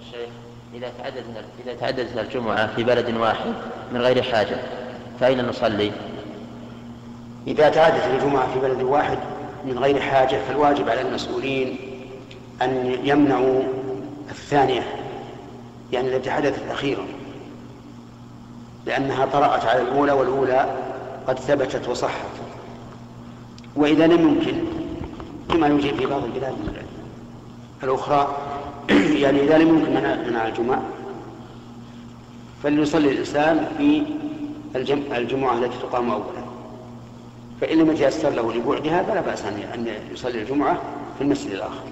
الشيخ إذا تعددت إذا تعددت الجمعة في بلد واحد من غير حاجة فأين نصلي؟ إذا تعددت الجمعة في بلد واحد من غير حاجة فالواجب على المسؤولين أن يمنعوا الثانية يعني التي حدثت أخيرا لأنها طرأت على الأولى والأولى قد ثبتت وصحت وإذا لم يمكن كما يوجد في بعض البلاد الأخرى يعني إذا لم يمكن منع الجمعة فليصلي الإنسان في الجمعة التي تقام أولا. فإن لم يتيسر له لبعدها فلا بأس أن يصلي الجمعة في المسجد الآخر.